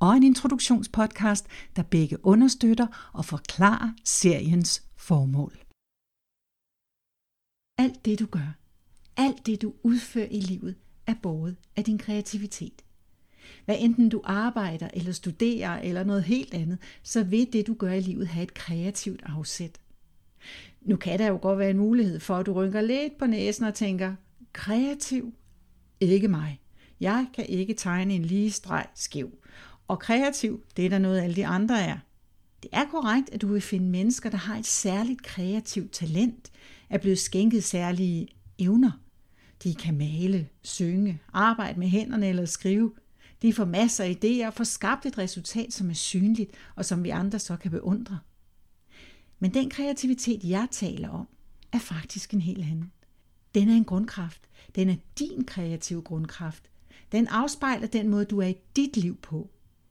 og en introduktionspodcast, der begge understøtter og forklarer seriens formål. Alt det du gør, alt det du udfører i livet, er båret af din kreativitet. Hvad enten du arbejder eller studerer eller noget helt andet, så vil det du gør i livet have et kreativt afsæt. Nu kan der jo godt være en mulighed for, at du rynker lidt på næsen og tænker, kreativ? Ikke mig. Jeg kan ikke tegne en lige streg skæv. Og kreativ, det er der noget, alle de andre er. Det er korrekt, at du vil finde mennesker, der har et særligt kreativt talent, er blevet skænket særlige evner. De kan male, synge, arbejde med hænderne eller skrive. De får masser af idéer og får skabt et resultat, som er synligt og som vi andre så kan beundre. Men den kreativitet, jeg taler om, er faktisk en helt anden. Den er en grundkraft. Den er din kreative grundkraft. Den afspejler den måde, du er i dit liv på.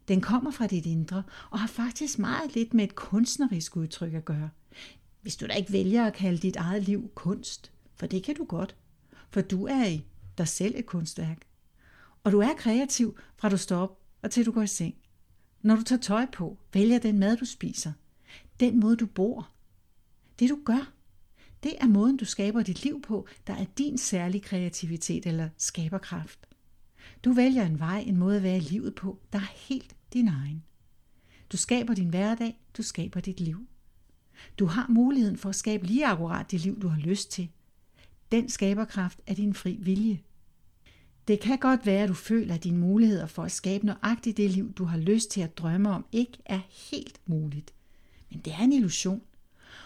Den kommer fra dit indre og har faktisk meget lidt med et kunstnerisk udtryk at gøre. Hvis du da ikke vælger at kalde dit eget liv kunst, for det kan du godt, for du er i dig selv et kunstværk. Og du er kreativ fra du står op og til du går i seng. Når du tager tøj på, vælger den mad, du spiser, den måde, du bor, det du gør, det er måden, du skaber dit liv på, der er din særlige kreativitet eller skaberkraft. Du vælger en vej, en måde at være i livet på, der er helt din egen. Du skaber din hverdag, du skaber dit liv. Du har muligheden for at skabe lige akkurat det liv, du har lyst til. Den skaberkraft er din fri vilje. Det kan godt være, at du føler, at dine muligheder for at skabe nøjagtigt det liv, du har lyst til at drømme om, ikke er helt muligt. Men det er en illusion.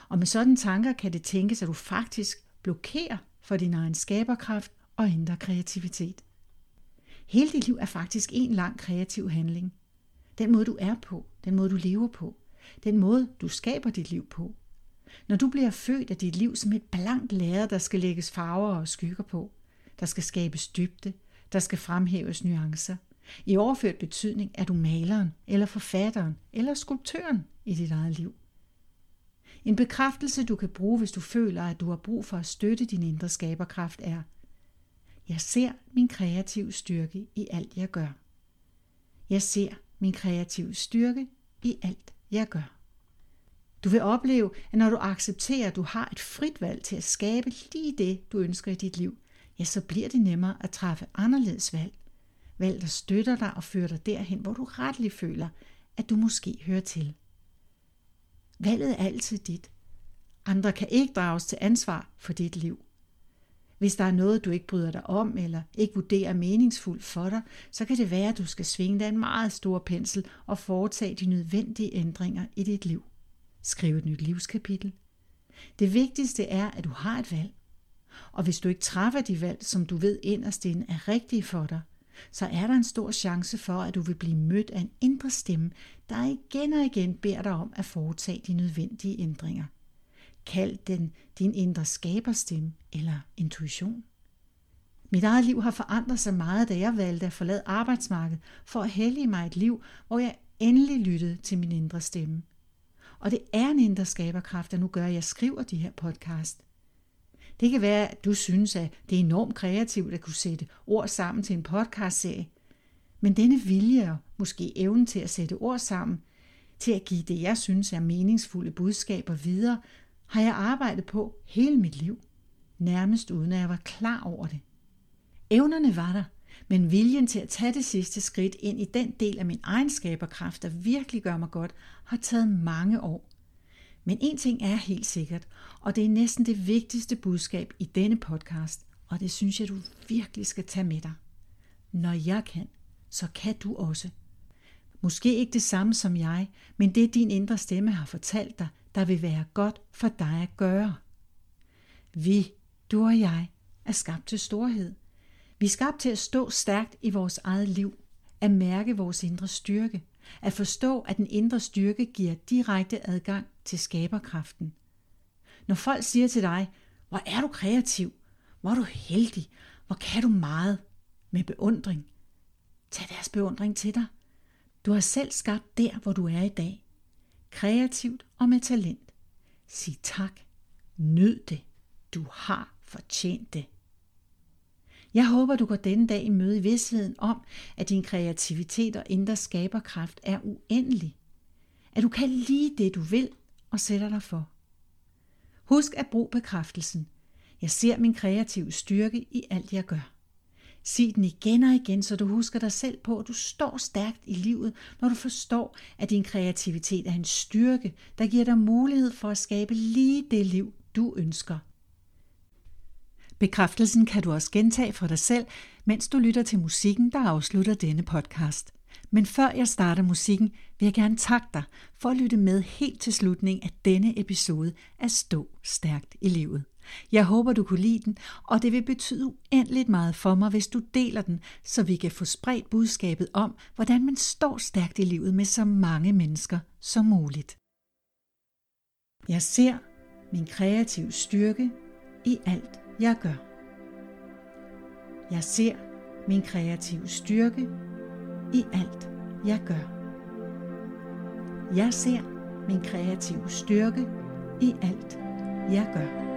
Og med sådan tanker kan det tænkes, at du faktisk blokerer for din egen skaberkraft og indre kreativitet. Hele dit liv er faktisk en lang kreativ handling. Den måde, du er på, den måde, du lever på, den måde, du skaber dit liv på. Når du bliver født af dit liv som et blankt lærred, der skal lægges farver og skygger på, der skal skabes dybde, der skal fremhæves nuancer. I overført betydning er du maleren, eller forfatteren, eller skulptøren i dit eget liv. En bekræftelse, du kan bruge, hvis du føler, at du har brug for at støtte din indre skaberkraft, er Jeg ser min kreative styrke i alt, jeg gør. Jeg ser min kreative styrke i alt, jeg gør. Du vil opleve, at når du accepterer, at du har et frit valg til at skabe lige det, du ønsker i dit liv, ja, så bliver det nemmere at træffe anderledes valg. Valg, der støtter dig og fører dig derhen, hvor du retligt føler, at du måske hører til. Valget er altid dit. Andre kan ikke drages til ansvar for dit liv. Hvis der er noget, du ikke bryder dig om, eller ikke vurderer meningsfuldt for dig, så kan det være, at du skal svinge dig en meget stor pensel og foretage de nødvendige ændringer i dit liv. Skriv et nyt livskapitel. Det vigtigste er, at du har et valg. Og hvis du ikke træffer de valg, som du ved inderst inde er rigtige for dig, så er der en stor chance for, at du vil blive mødt af en indre stemme, der igen og igen beder dig om at foretage de nødvendige ændringer. Kald den din indre skaberstemme eller intuition. Mit eget liv har forandret sig meget, da jeg valgte at forlade arbejdsmarkedet for at hellige mig et liv, hvor jeg endelig lyttede til min indre stemme. Og det er en indre skaberkraft, der nu gør, at jeg skriver de her podcast. Det kan være, at du synes, at det er enormt kreativt at kunne sætte ord sammen til en podcastserie. Men denne vilje og måske evnen til at sætte ord sammen, til at give det, jeg synes er meningsfulde budskaber videre, har jeg arbejdet på hele mit liv, nærmest uden at jeg var klar over det. Evnerne var der, men viljen til at tage det sidste skridt ind i den del af min egen skaberkraft, der virkelig gør mig godt, har taget mange år. Men en ting er helt sikkert, og det er næsten det vigtigste budskab i denne podcast, og det synes jeg, du virkelig skal tage med dig. Når jeg kan, så kan du også. Måske ikke det samme som jeg, men det din indre stemme har fortalt dig, der vil være godt for dig at gøre. Vi, du og jeg, er skabt til storhed. Vi er skabt til at stå stærkt i vores eget liv, at mærke vores indre styrke, at forstå, at den indre styrke giver direkte adgang til skaberkraften. Når folk siger til dig, hvor er du kreativ, hvor er du heldig, hvor kan du meget, med beundring, tag deres beundring til dig. Du har selv skabt der, hvor du er i dag. Kreativt og med talent. Sig tak. Nyd det. Du har fortjent det. Jeg håber, du går denne dag i møde i vidsheden om, at din kreativitet og indre skaberkraft er uendelig. At du kan lige det, du vil og sætter dig for. Husk at bruge bekræftelsen. Jeg ser min kreative styrke i alt, jeg gør. Sig den igen og igen, så du husker dig selv på, at du står stærkt i livet, når du forstår, at din kreativitet er en styrke, der giver dig mulighed for at skabe lige det liv, du ønsker. Bekræftelsen kan du også gentage for dig selv, mens du lytter til musikken, der afslutter denne podcast. Men før jeg starter musikken, vil jeg gerne takke dig for at lytte med helt til slutningen af denne episode af Stå Stærkt i Livet. Jeg håber, du kunne lide den, og det vil betyde uendeligt meget for mig, hvis du deler den, så vi kan få spredt budskabet om, hvordan man står stærkt i livet med så mange mennesker som muligt. Jeg ser min kreative styrke i alt, jeg gør. Jeg ser min kreative styrke i alt, jeg gør. Jeg ser min kreative styrke i alt, jeg gør.